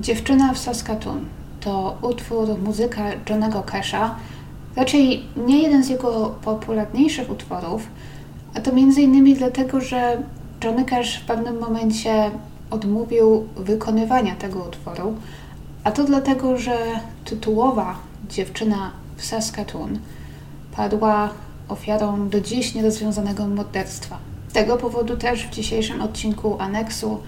Dziewczyna w Saskatoon to utwór muzyka Johnego Casha, raczej nie jeden z jego popularniejszych utworów, a to między innymi dlatego, że Johnny Cash w pewnym momencie odmówił wykonywania tego utworu, a to dlatego, że tytułowa dziewczyna w Saskatoon padła ofiarą do dziś nierozwiązanego morderstwa. Z tego powodu też w dzisiejszym odcinku Aneksu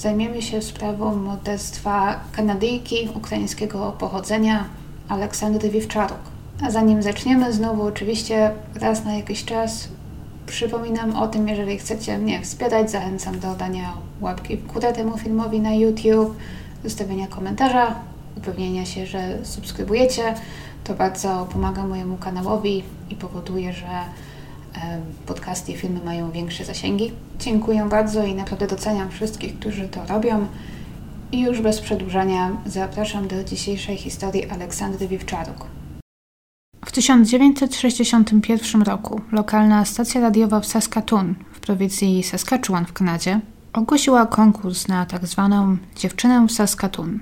zajmiemy się sprawą morderstwa Kanadyjki ukraińskiego pochodzenia Aleksandry Wiwczaruk. A zanim zaczniemy, znowu oczywiście raz na jakiś czas przypominam o tym, jeżeli chcecie mnie wspierać, zachęcam do dania łapki w górę temu filmowi na YouTube, zostawienia komentarza, upewnienia się, że subskrybujecie. To bardzo pomaga mojemu kanałowi i powoduje, że podcasty i filmy mają większe zasięgi. Dziękuję bardzo i naprawdę doceniam wszystkich, którzy to robią. I już bez przedłużania zapraszam do dzisiejszej historii Aleksandry Wiewczaruk. W 1961 roku lokalna stacja radiowa w Saskatoon w prowincji Saskatchewan w Kanadzie ogłosiła konkurs na tak zwaną dziewczynę w Saskatoon,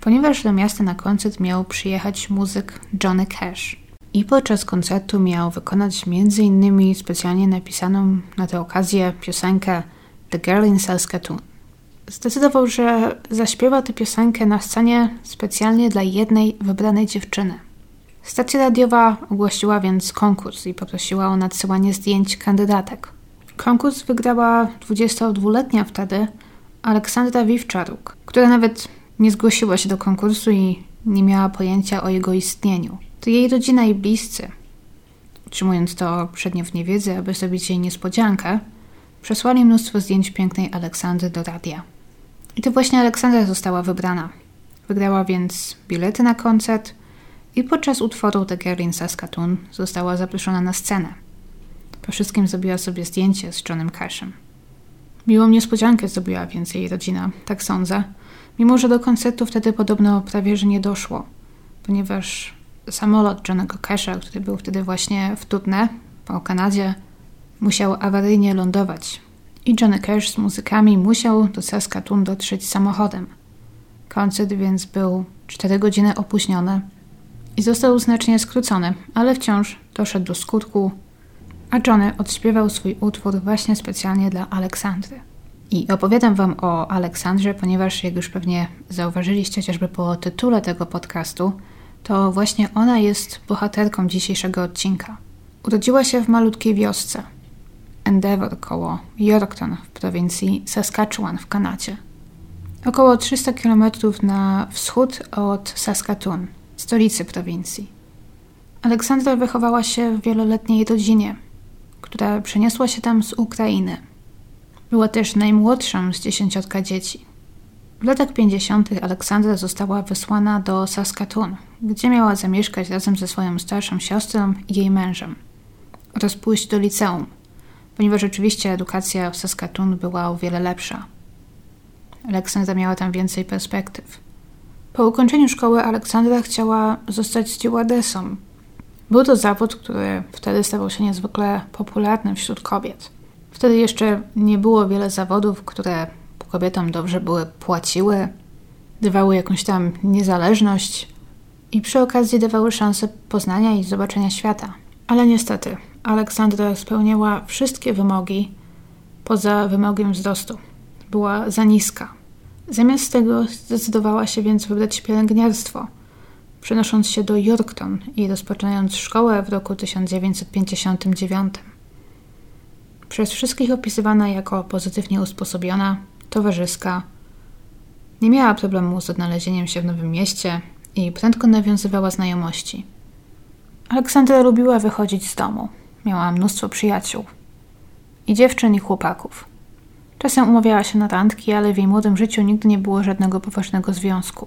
ponieważ do miasta na koncert miał przyjechać muzyk Johnny Cash i podczas koncertu miał wykonać m.in. specjalnie napisaną na tę okazję piosenkę The Girl in Saskatoon. Zdecydował, że zaśpiewa tę piosenkę na scenie specjalnie dla jednej wybranej dziewczyny. Stacja radiowa ogłosiła więc konkurs i poprosiła o nadsyłanie zdjęć kandydatek. Konkurs wygrała 22-letnia wtedy Aleksandra Wiwczaruk, która nawet nie zgłosiła się do konkursu i nie miała pojęcia o jego istnieniu. To jej rodzina i bliscy, utrzymując to przednio w niewiedzy, aby zrobić jej niespodziankę, przesłali mnóstwo zdjęć pięknej Aleksandry do radia. I to właśnie Aleksandra została wybrana. Wygrała więc bilety na koncert i podczas utworu The Girl in Saskatoon została zaproszona na scenę. Po wszystkim zrobiła sobie zdjęcie z Johnem Cashem. Miłą niespodziankę zrobiła więc jej rodzina, tak sądzę, mimo że do koncertu wtedy podobno prawie że nie doszło, ponieważ samolot Johnego Casha, który był wtedy właśnie w Tutne, po Kanadzie, musiał awaryjnie lądować. I Johnny Cash z muzykami musiał do Saskatoon dotrzeć samochodem. Koncert więc był 4 godziny opóźniony i został znacznie skrócony, ale wciąż doszedł do skutku, a Johnny odśpiewał swój utwór właśnie specjalnie dla Aleksandry. I opowiadam Wam o Aleksandrze, ponieważ, jak już pewnie zauważyliście, chociażby po tytule tego podcastu, to właśnie ona jest bohaterką dzisiejszego odcinka. Urodziła się w malutkiej wiosce Endeavour koło Yorkton w prowincji Saskatchewan w Kanadzie. Około 300 km na wschód od Saskatoon, stolicy prowincji. Aleksandra wychowała się w wieloletniej rodzinie, która przeniosła się tam z Ukrainy. Była też najmłodszą z dziesięciotka dzieci. W latach 50. Aleksandra została wysłana do Saskatoon, gdzie miała zamieszkać razem ze swoją starszą siostrą i jej mężem oraz pójść do liceum, ponieważ rzeczywiście edukacja w Saskatoon była o wiele lepsza. Aleksandra miała tam więcej perspektyw. Po ukończeniu szkoły Aleksandra chciała zostać stewardessą. Był to zawód, który wtedy stawał się niezwykle popularny wśród kobiet. Wtedy jeszcze nie było wiele zawodów, które kobietom dobrze były płaciły, dawały jakąś tam niezależność i przy okazji dawały szansę poznania i zobaczenia świata. Ale niestety, Aleksandra spełniała wszystkie wymogi poza wymogiem wzrostu. Była za niska. Zamiast tego zdecydowała się więc wybrać pielęgniarstwo, przenosząc się do Yorkton i rozpoczynając szkołę w roku 1959. Przez wszystkich opisywana jako pozytywnie usposobiona, towarzyska. Nie miała problemu z odnalezieniem się w nowym mieście i prędko nawiązywała znajomości. Aleksandra lubiła wychodzić z domu. Miała mnóstwo przyjaciół. I dziewczyn, i chłopaków. Czasem umawiała się na randki, ale w jej młodym życiu nigdy nie było żadnego poważnego związku.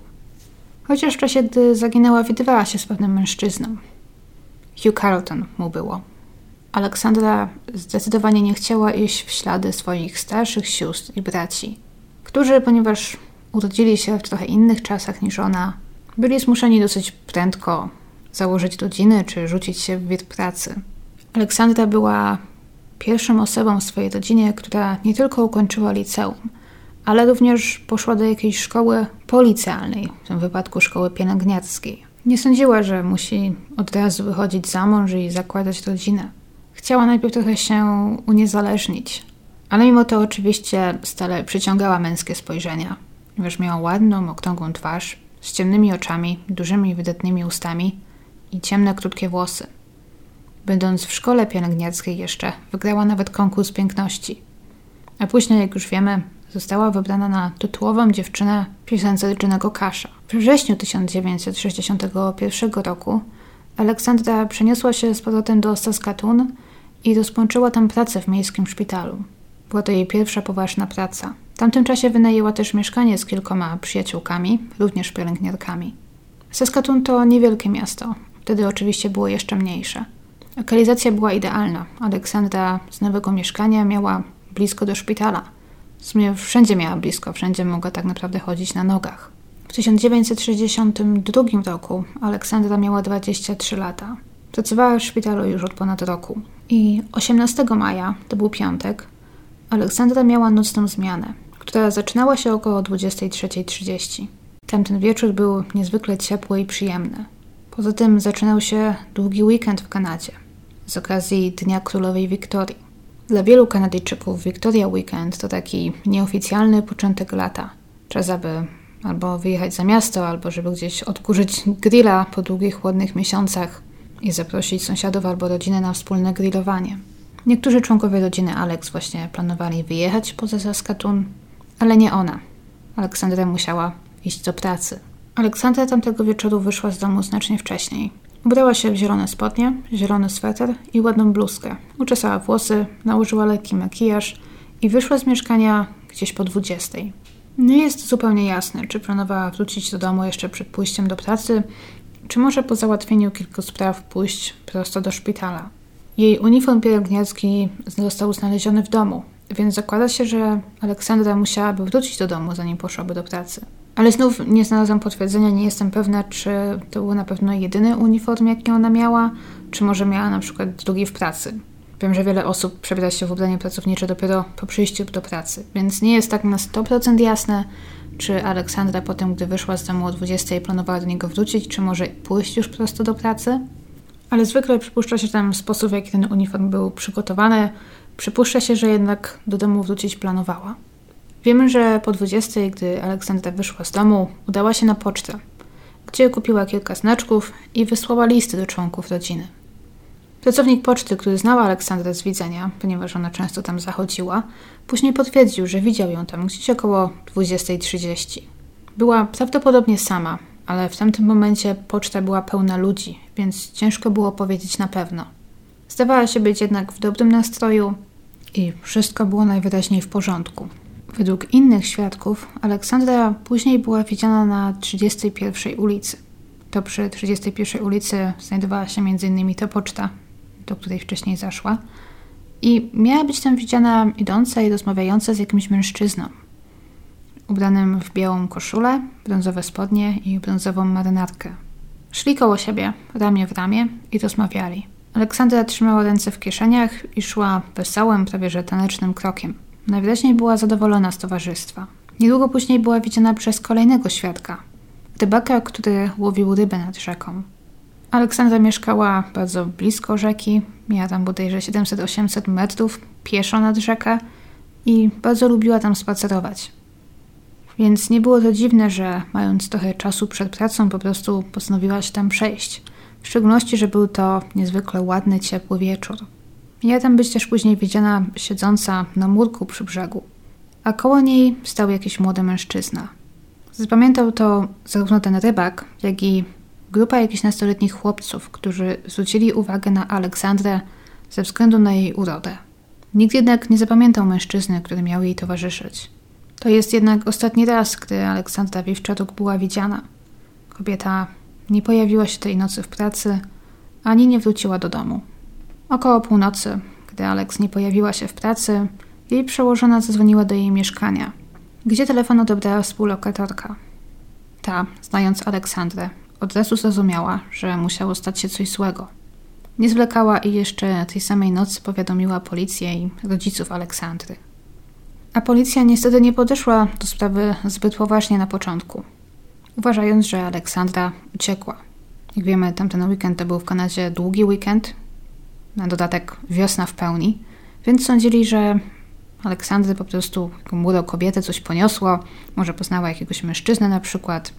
Chociaż w czasie, gdy zaginęła, widywała się z pewnym mężczyzną. Hugh Carlton mu było. Aleksandra zdecydowanie nie chciała iść w ślady swoich starszych sióstr i braci, którzy, ponieważ urodzili się w trochę innych czasach niż ona, byli zmuszeni dosyć prędko założyć rodziny czy rzucić się w wir pracy. Aleksandra była pierwszą osobą w swojej rodzinie, która nie tylko ukończyła liceum, ale również poszła do jakiejś szkoły policjalnej, w tym wypadku szkoły pielęgniarskiej. Nie sądziła, że musi od razu wychodzić za mąż i zakładać rodzinę. Chciała najpierw trochę się uniezależnić, ale mimo to oczywiście stale przyciągała męskie spojrzenia. Ponieważ miała ładną, okrągłą twarz, z ciemnymi oczami, dużymi, wydatnymi ustami i ciemne, krótkie włosy. Będąc w szkole pielęgniarskiej jeszcze, wygrała nawet konkurs piękności. A później, jak już wiemy, została wybrana na tytułową dziewczynę piosence Johnego Kasza. We wrześniu 1961 roku Aleksandra przeniosła się z powrotem do Saskatoon i rozpoczęła tam pracę w miejskim szpitalu. Była to jej pierwsza poważna praca. W tamtym czasie wynajęła też mieszkanie z kilkoma przyjaciółkami, również pielęgniarkami. Saskatoon to niewielkie miasto. Wtedy oczywiście było jeszcze mniejsze. Lokalizacja była idealna. Aleksandra z nowego mieszkania miała blisko do szpitala. W sumie wszędzie miała blisko, wszędzie mogła tak naprawdę chodzić na nogach. W 1962 roku Aleksandra miała 23 lata. Pracowała w szpitalu już od ponad roku. I 18 maja, to był piątek, Aleksandra miała nocną zmianę, która zaczynała się około 23.30. Tamten wieczór był niezwykle ciepły i przyjemny. Poza tym zaczynał się długi weekend w Kanadzie z okazji Dnia Królowej Wiktorii. Dla wielu Kanadyjczyków Victoria Weekend to taki nieoficjalny początek lata. Czas, aby albo wyjechać za miasto, albo żeby gdzieś odkurzyć grilla po długich, chłodnych miesiącach i zaprosić sąsiadów albo rodzinę na wspólne grillowanie. Niektórzy członkowie rodziny Alex właśnie planowali wyjechać poza Saskatoon, ale nie ona. Aleksandra musiała iść do pracy. Aleksandra tamtego wieczoru wyszła z domu znacznie wcześniej. Ubrała się w zielone spodnie, zielony sweter i ładną bluzkę. Uczesała włosy, nałożyła lekki makijaż i wyszła z mieszkania gdzieś po dwudziestej. Nie jest zupełnie jasne, czy planowała wrócić do domu jeszcze przed pójściem do pracy, czy może po załatwieniu kilku spraw pójść prosto do szpitala. Jej uniform pielęgniarski został znaleziony w domu, więc zakłada się, że Aleksandra musiałaby wrócić do domu, zanim poszłaby do pracy. Ale znów nie znalazłam potwierdzenia, nie jestem pewna, czy to był na pewno jedyny uniform, jaki ona miała, czy może miała na przykład drugi w pracy. Wiem, że wiele osób przebiera się w ubranie pracownicze dopiero po przyjściu do pracy, więc nie jest tak na 100% jasne, czy Aleksandra potem, gdy wyszła z domu o 20 planowała do niego wrócić, czy może pójść już prosto do pracy. Ale zwykle przypuszcza się tam sposób, w jaki ten uniform był przygotowany. Przypuszcza się, że jednak do domu wrócić planowała. Wiemy, że po 20, gdy Aleksandra wyszła z domu, udała się na pocztę, gdzie kupiła kilka znaczków i wysłała listy do członków rodziny. Pracownik poczty, który znał Aleksandrę z widzenia, ponieważ ona często tam zachodziła, później potwierdził, że widział ją tam gdzieś około 20.30. Była prawdopodobnie sama, ale w tamtym momencie poczta była pełna ludzi, więc ciężko było powiedzieć na pewno. Zdawała się być jednak w dobrym nastroju i wszystko było najwyraźniej w porządku. Według innych świadków Aleksandra później była widziana na 31 ulicy. To przy 31 ulicy znajdowała się m.in. ta poczta, do której wcześniej zaszła. I miała być tam widziana idąca i rozmawiająca z jakimś mężczyzną. Ubranym w białą koszulę, brązowe spodnie i brązową marynarkę. Szli koło siebie, ramię w ramię i rozmawiali. Aleksandra trzymała ręce w kieszeniach i szła wesołym, prawie że tanecznym krokiem. Najwyraźniej była zadowolona z towarzystwa. Niedługo później była widziana przez kolejnego świadka, rybaka, który łowił rybę nad rzeką. Aleksandra mieszkała bardzo blisko rzeki, miała tam bodajże 700-800 metrów pieszo nad rzekę i bardzo lubiła tam spacerować. Więc nie było to dziwne, że mając trochę czasu przed pracą, po prostu postanowiła się tam przejść. W szczególności, że był to niezwykle ładny, ciepły wieczór. Miała tam być też później widziana siedząca na murku przy brzegu, a koło niej stał jakiś młody mężczyzna. Zapamiętał to zarówno ten rybak, jak i grupa jakichś nastoletnich chłopców, którzy zwrócili uwagę na Aleksandrę ze względu na jej urodę. Nikt jednak nie zapamiętał mężczyzny, który miał jej towarzyszyć. To jest jednak ostatni raz, gdy Aleksandra Wiwczaruk była widziana. Kobieta nie pojawiła się tej nocy w pracy, ani nie wróciła do domu. Około północy, gdy Alex nie pojawiła się w pracy, jej przełożona zadzwoniła do jej mieszkania, gdzie telefon odebrała współlokatorka. Ta, znając Aleksandrę, od razu zrozumiała, że musiało stać się coś złego. Nie zwlekała i jeszcze tej samej nocy powiadomiła policję i rodziców Aleksandry. A policja niestety nie podeszła do sprawy zbyt poważnie na początku, uważając, że Aleksandra uciekła. Jak wiemy, tamten weekend to był w Kanadzie długi weekend, na dodatek wiosna w pełni, więc sądzili, że Aleksandry po prostu jako młodą kobietę coś poniosło, może poznała jakiegoś mężczyznę na przykład,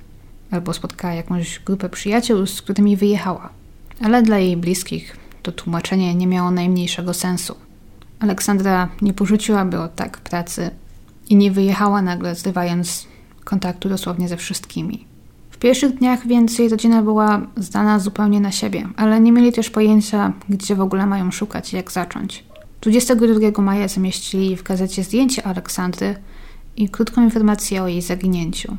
albo spotkała jakąś grupę przyjaciół, z którymi wyjechała. Ale dla jej bliskich to tłumaczenie nie miało najmniejszego sensu. Aleksandra nie porzuciłaby od tak pracy i nie wyjechała nagle, zrywając kontaktu dosłownie ze wszystkimi. W pierwszych dniach więc jej rodzina była zdana zupełnie na siebie, ale nie mieli też pojęcia, gdzie w ogóle mają szukać i jak zacząć. 22 maja zamieścili w gazecie zdjęcie Aleksandry i krótką informację o jej zaginięciu.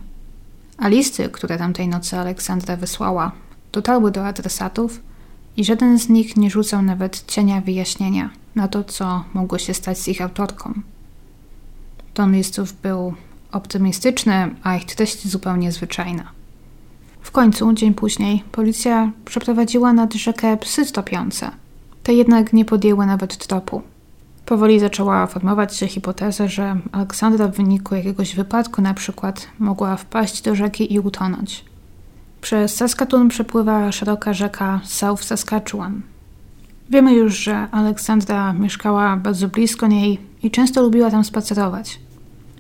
A listy, które tamtej nocy Aleksandra wysłała, dotarły do adresatów i żaden z nich nie rzucał nawet cienia wyjaśnienia na to, co mogło się stać z ich autorką. Ton listów był optymistyczny, a ich treść zupełnie zwyczajna. W końcu, dzień później, policja przeprowadziła nad rzekę psy stopiące. Te jednak nie podjęły nawet tropu. Powoli zaczęła formować się hipoteza, że Aleksandra w wyniku jakiegoś wypadku na przykład mogła wpaść do rzeki i utonąć. Przez Saskatoon przepływa szeroka rzeka South Saskatchewan. Wiemy już, że Aleksandra mieszkała bardzo blisko niej i często lubiła tam spacerować.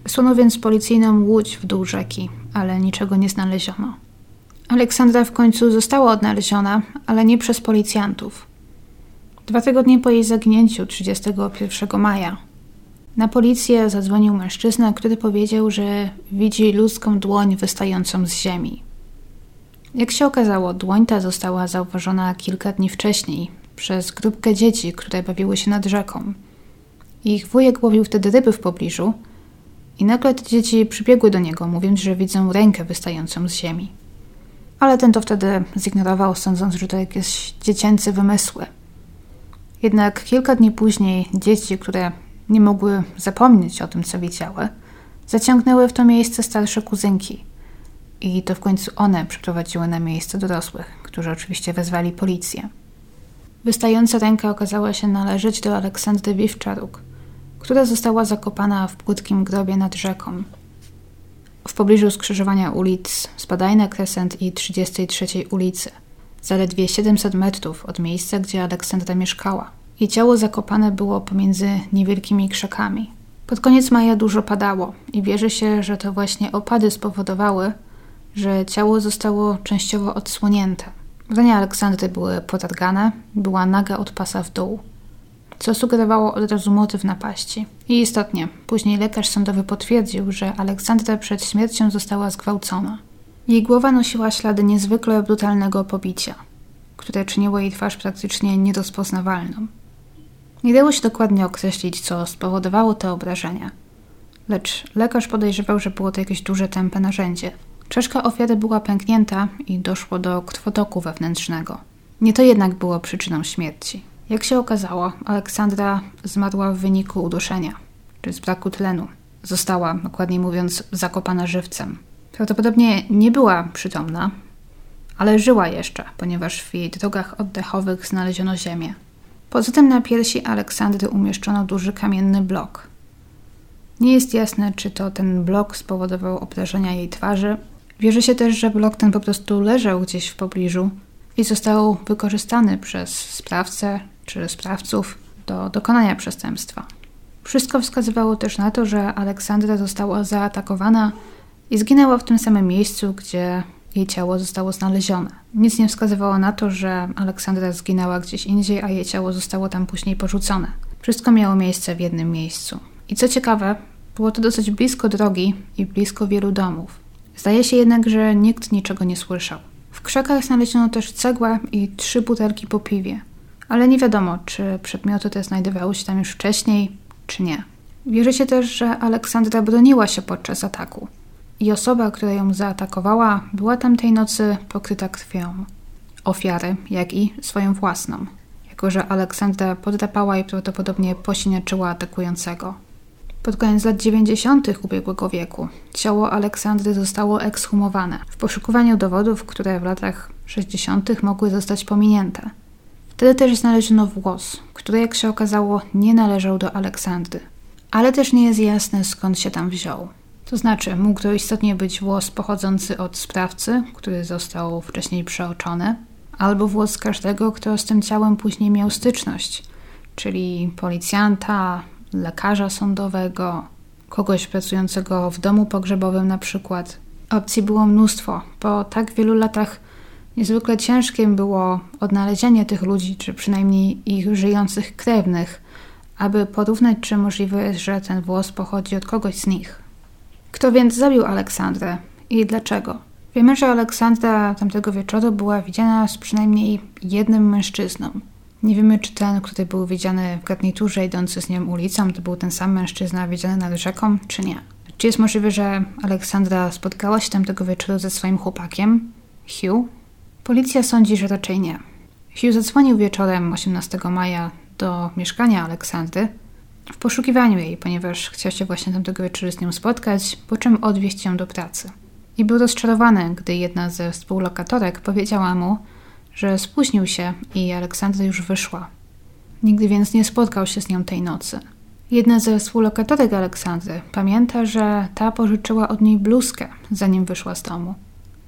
Wysłano więc policyjną łódź w dół rzeki, ale niczego nie znaleziono. Aleksandra w końcu została odnaleziona, ale nie przez policjantów. Dwa tygodnie po jej zaginięciu, 31 maja, na policję zadzwonił mężczyzna, który powiedział, że widzi ludzką dłoń wystającą z ziemi. Jak się okazało, dłoń ta została zauważona kilka dni wcześniej przez grupkę dzieci, które bawiły się nad rzeką. Ich wujek łowił wtedy ryby w pobliżu i nagle te dzieci przybiegły do niego, mówiąc, że widzą rękę wystającą z ziemi. Ale ten to wtedy zignorował, sądząc, że to jakieś dziecięce wymysły. Jednak kilka dni później dzieci, które nie mogły zapomnieć o tym, co widziały, zaciągnęły w to miejsce starsze kuzynki. I to w końcu one przyprowadziły na miejsce dorosłych, którzy oczywiście wezwali policję. Wystająca ręka okazała się należeć do Aleksandry Wiwczaruk, która została zakopana w płytkim grobie nad rzeką. W pobliżu skrzyżowania ulic Spadajna Crescent i 33 ulicy – zaledwie 700 metrów od miejsca, gdzie Aleksandra mieszkała. Jej ciało zakopane było pomiędzy niewielkimi krzakami. Pod koniec maja dużo padało i wierzy się, że to właśnie opady spowodowały, że ciało zostało częściowo odsłonięte. Ubrania Aleksandry były potargane, była naga od pasa w dół, co sugerowało od razu motyw napaści. I istotnie, później lekarz sądowy potwierdził, że Aleksandra przed śmiercią została zgwałcona. Jej głowa nosiła ślady niezwykle brutalnego pobicia, które czyniło jej twarz praktycznie nierozpoznawalną. Nie dało się dokładnie określić, co spowodowało te obrażenia, lecz lekarz podejrzewał, że było to jakieś duże tępe narzędzie. Czaszka ofiary była pęknięta i doszło do krwotoku wewnętrznego. Nie to jednak było przyczyną śmierci. Jak się okazało, Aleksandra zmarła w wyniku uduszenia, czy z braku tlenu. Została, dokładniej mówiąc, zakopana żywcem. Prawdopodobnie nie była przytomna, ale żyła jeszcze, ponieważ w jej drogach oddechowych znaleziono ziemię. Poza tym na piersi Aleksandry umieszczono duży kamienny blok. Nie jest jasne, czy to ten blok spowodował obrażenia jej twarzy. Wierzy się też, że blok ten po prostu leżał gdzieś w pobliżu i został wykorzystany przez sprawcę czy sprawców do dokonania przestępstwa. Wszystko wskazywało też na to, że Aleksandra została zaatakowana i zginęła w tym samym miejscu, gdzie jej ciało zostało znalezione. Nic nie wskazywało na to, że Aleksandra zginęła gdzieś indziej, a jej ciało zostało tam później porzucone. Wszystko miało miejsce w jednym miejscu. I co ciekawe, było to dosyć blisko drogi i blisko wielu domów. Zdaje się jednak, że nikt niczego nie słyszał. W krzakach znaleziono też cegłę i trzy butelki po piwie, ale nie wiadomo, czy przedmioty te znajdowały się tam już wcześniej, czy nie. Wierzy się też, że Aleksandra broniła się podczas ataku i osoba, która ją zaatakowała, była tamtej nocy pokryta krwią. Ofiary, jak i swoją własną, jako że Aleksandra podrapała i prawdopodobnie posiniaczyła atakującego. Pod koniec lat 90. ubiegłego wieku ciało Aleksandry zostało ekshumowane w poszukiwaniu dowodów, które w latach 60. mogły zostać pominięte. Wtedy też znaleziono włos, który jak się okazało nie należał do Aleksandry, ale też nie jest jasne skąd się tam wziął. To znaczy, mógł to istotnie być włos pochodzący od sprawcy, który został wcześniej przeoczony, albo włos każdego, kto z tym ciałem później miał styczność, czyli policjanta, lekarza sądowego, kogoś pracującego w domu pogrzebowym na przykład. Opcji było mnóstwo. Po tak wielu latach niezwykle ciężkim było odnalezienie tych ludzi, czy przynajmniej ich żyjących krewnych, aby porównać, czy możliwe jest, że ten włos pochodzi od kogoś z nich. Kto więc zabił Aleksandrę i dlaczego? Wiemy, że Aleksandra tamtego wieczoru była widziana z przynajmniej jednym mężczyzną. Nie wiemy, czy ten, który był widziany w garniturze idący z nią ulicą, to był ten sam mężczyzna widziany nad rzeką, czy nie. Czy jest możliwe, że Aleksandra spotkała się tamtego wieczoru ze swoim chłopakiem, Hugh? Policja sądzi, że raczej nie. Hugh zadzwonił wieczorem 18 maja do mieszkania Aleksandry w poszukiwaniu jej, ponieważ chciał się właśnie tamtego wieczoru z nią spotkać, po czym odwieźć ją do pracy. I był rozczarowany, gdy jedna ze współlokatorek powiedziała mu, że spóźnił się i Aleksandra już wyszła. Nigdy więc nie spotkał się z nią tej nocy. Jedna ze współlokatorek Aleksandry pamięta, że ta pożyczyła od niej bluzkę, zanim wyszła z domu.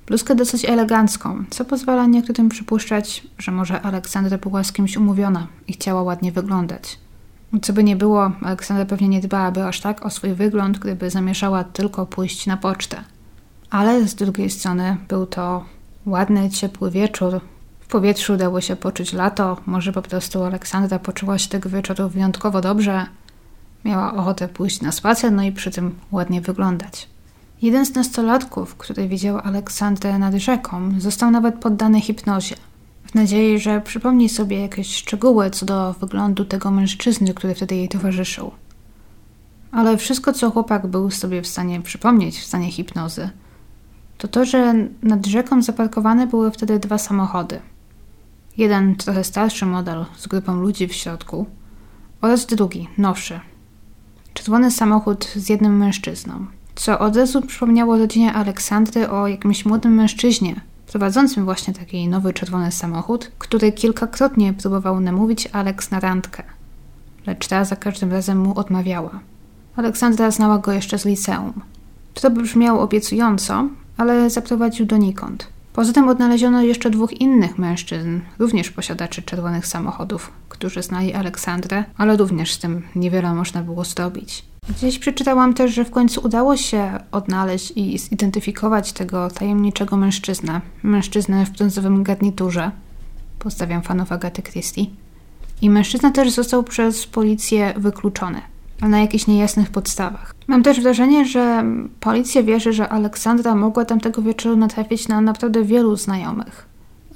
Bluzkę dosyć elegancką, co pozwala niektórym przypuszczać, że może Aleksandra była z kimś umówiona i chciała ładnie wyglądać. Co by nie było, Aleksandra pewnie nie dbałaby aż tak o swój wygląd, gdyby zamierzała tylko pójść na pocztę. Ale z drugiej strony był to ładny, ciepły wieczór. W powietrzu dało się poczuć lato, może po prostu Aleksandra poczuła się tego wieczoru wyjątkowo dobrze. Miała ochotę pójść na spacer, no i przy tym ładnie wyglądać. Jeden z nastolatków, który widział Aleksandrę nad rzeką, został nawet poddany hipnozie. Nadziei, że przypomni sobie jakieś szczegóły co do wyglądu tego mężczyzny, który wtedy jej towarzyszył. Ale wszystko, co chłopak był sobie w stanie przypomnieć w stanie hipnozy, to to, że nad rzeką zaparkowane były wtedy dwa samochody. Jeden trochę starszy model z grupą ludzi w środku oraz drugi, nowszy. Czerwony samochód z jednym mężczyzną, co od razu przypomniało rodzinie Aleksandry o jakimś młodym mężczyźnie, prowadzącym właśnie taki nowy czerwony samochód, który kilkakrotnie próbował namówić Alex na randkę, lecz ta za każdym razem mu odmawiała. Aleksandra znała go jeszcze z liceum. To brzmiało obiecująco, ale zaprowadził donikąd. Poza tym odnaleziono jeszcze dwóch innych mężczyzn, również posiadaczy czerwonych samochodów, którzy znali Aleksandrę, ale również z tym niewiele można było zrobić. Gdzieś przeczytałam też, że w końcu udało się odnaleźć i zidentyfikować tego tajemniczego mężczyznę. Mężczyznę w brązowym garniturze. Postawiam fanów Agaty Christie. I mężczyzna też został przez policję wykluczony na jakichś niejasnych podstawach. Mam też wrażenie, że policja wierzy, że Aleksandra mogła tamtego wieczoru natrafić na naprawdę wielu znajomych.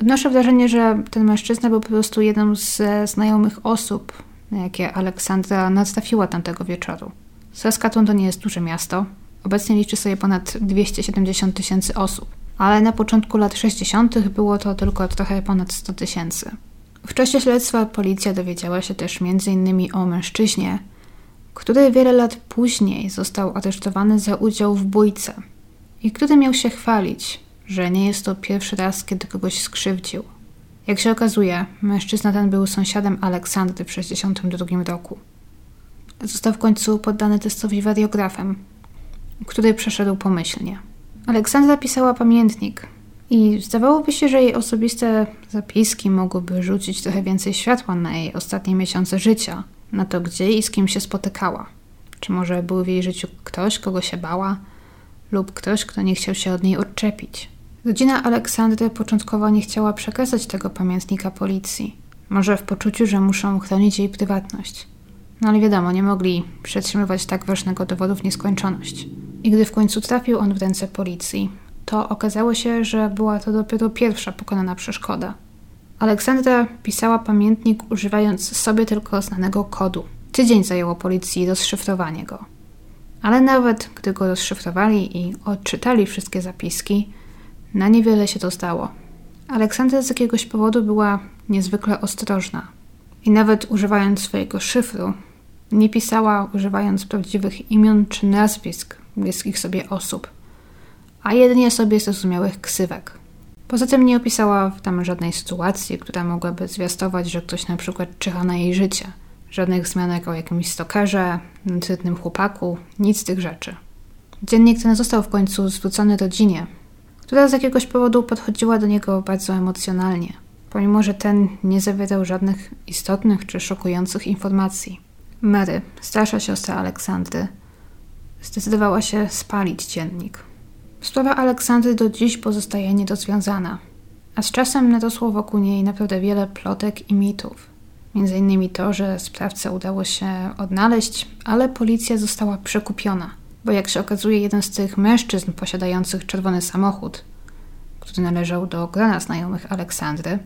Odnoszę wrażenie, że ten mężczyzna był po prostu jedną ze znajomych osób, na jakie Aleksandra natrafiła tamtego wieczoru. Saskatchewan to nie jest duże miasto. Obecnie liczy sobie ponad 270 tysięcy osób, ale na początku lat 60. było to tylko trochę ponad 100 tysięcy. W czasie śledztwa policja dowiedziała się też m.in. o mężczyźnie, który wiele lat później został aresztowany za udział w bójce i który miał się chwalić, że nie jest to pierwszy raz, kiedy kogoś skrzywdził. Jak się okazuje, mężczyzna ten był sąsiadem Aleksandry w 1962 roku. Został w końcu poddany testowi wariografem, który przeszedł pomyślnie. Aleksandra pisała pamiętnik i zdawałoby się, że jej osobiste zapiski mogłyby rzucić trochę więcej światła na jej ostatnie miesiące życia – na to, gdzie i z kim się spotykała. Czy może był w jej życiu ktoś, kogo się bała, lub ktoś, kto nie chciał się od niej odczepić. Rodzina Aleksandry początkowo nie chciała przekazać tego pamiętnika policji. Może w poczuciu, że muszą chronić jej prywatność. No ale wiadomo, nie mogli przetrzymywać tak ważnego dowodu w nieskończoność. I gdy w końcu trafił on w ręce policji, to okazało się, że była to dopiero pierwsza pokonana przeszkoda. Aleksandra pisała pamiętnik używając sobie tylko znanego kodu. Tydzień zajęło policji rozszyfrowanie go. Ale nawet gdy go rozszyfrowali i odczytali wszystkie zapiski, na niewiele się to zdało. Aleksandra z jakiegoś powodu była niezwykle ostrożna i nawet używając swojego szyfru, nie pisała używając prawdziwych imion czy nazwisk bliskich sobie osób, a jedynie sobie zrozumiałych ksywek. Poza tym nie opisała tam żadnej sytuacji, która mogłaby zwiastować, że ktoś na przykład czyha na jej życie, Żadnych wzmianek o jakimś stokerze, nędznym chłopaku, nic z tych rzeczy. Dziennik ten został w końcu zwrócony rodzinie, która z jakiegoś powodu podchodziła do niego bardzo emocjonalnie, pomimo że ten nie zawierał żadnych istotnych czy szokujących informacji. Mary, starsza siostra Aleksandry, zdecydowała się spalić dziennik. Sprawa Aleksandry do dziś pozostaje niedozwiązana, a z czasem narosło wokół niej naprawdę wiele plotek i mitów. Między innymi to, że sprawcę udało się odnaleźć, ale policja została przekupiona, bo jak się okazuje, jeden z tych mężczyzn posiadających czerwony samochód, który należał do grona znajomych Aleksandry,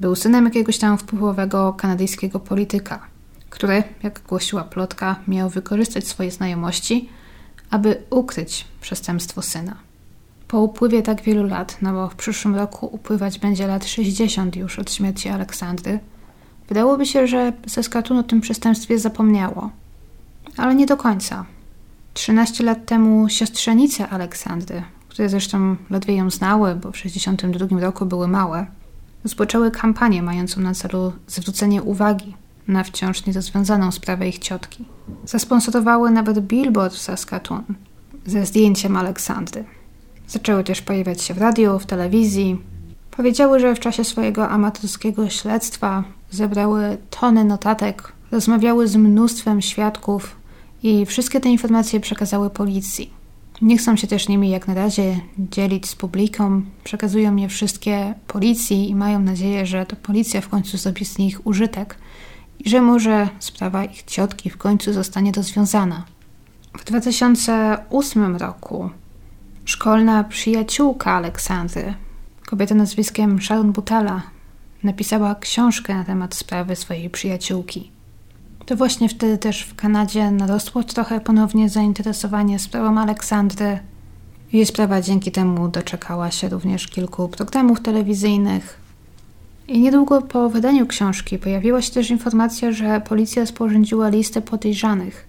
był synem jakiegoś tam wpływowego kanadyjskiego polityka, który, jak głosiła plotka, miał wykorzystać swoje znajomości, aby ukryć przestępstwo syna. Po upływie tak wielu lat, no bo w przyszłym roku upływać będzie lat 60 już od śmierci Aleksandry, wydałoby się, że Saskatun o tym przestępstwie zapomniało. Ale nie do końca. 13 lat temu siostrzenice Aleksandry, które zresztą ledwie ją znały, bo w 62 roku były małe, rozpoczęły kampanię mającą na celu zwrócenie uwagi na wciąż niezwiązaną sprawę ich ciotki. Zasponsorowały nawet billboard w Saskatoon ze zdjęciem Aleksandry. Zaczęły też pojawiać się w radiu, w telewizji. Powiedziały, że w czasie swojego amatorskiego śledztwa zebrały tony notatek, rozmawiały z mnóstwem świadków i wszystkie te informacje przekazały policji. Nie chcą się też nimi jak na razie dzielić z publiką, przekazują je wszystkie policji i mają nadzieję, że to policja w końcu zrobi z nich użytek i że może sprawa ich ciotki w końcu zostanie rozwiązana. W 2008 roku szkolna przyjaciółka Aleksandry, kobieta nazwiskiem Sharon Butala, napisała książkę na temat sprawy swojej przyjaciółki. To właśnie wtedy też w Kanadzie narosło trochę ponownie zainteresowanie sprawą Aleksandry. Jej sprawa dzięki temu doczekała się również kilku programów telewizyjnych. I niedługo po wydaniu książki pojawiła się też informacja, że policja sporządziła listę podejrzanych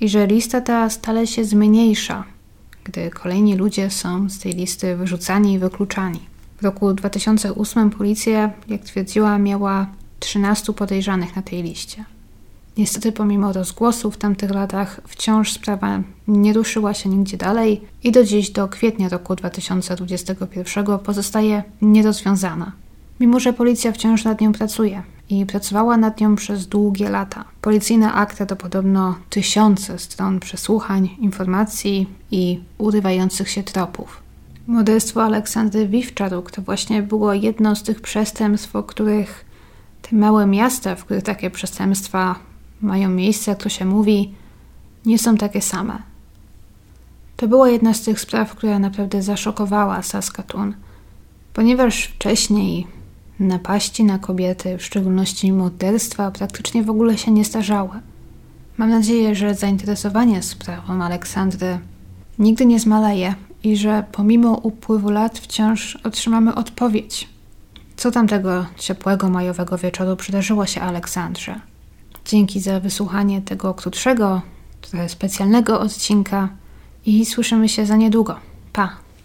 i że lista ta stale się zmniejsza, gdy kolejni ludzie są z tej listy wyrzucani i wykluczani. W roku 2008 policja, jak twierdziła, miała 13 podejrzanych na tej liście. Niestety, pomimo rozgłosów w tamtych latach, wciąż sprawa nie ruszyła się nigdzie dalej i do dziś, do kwietnia roku 2021, pozostaje nierozwiązana. Mimo, że policja wciąż nad nią pracuje i pracowała nad nią przez długie lata. Policyjne akta to podobno tysiące stron przesłuchań, informacji i urywających się tropów. Morderstwo Aleksandry Wiwczaruk to właśnie było jedno z tych przestępstw, o których te małe miasta, w których takie przestępstwa mają miejsce, jak to się mówi, nie są takie same. To była jedna z tych spraw, która naprawdę zaszokowała Saskatoon, ponieważ wcześniej napaści na kobiety, w szczególności morderstwa, praktycznie w ogóle się nie starzały. Mam nadzieję, że zainteresowanie sprawą Aleksandry nigdy nie zmaleje i że pomimo upływu lat wciąż otrzymamy odpowiedź. Co tamtego ciepłego majowego wieczoru przydarzyło się Aleksandrze? Dzięki za wysłuchanie tego krótszego, trochę specjalnego odcinka i słyszymy się za niedługo. Pa!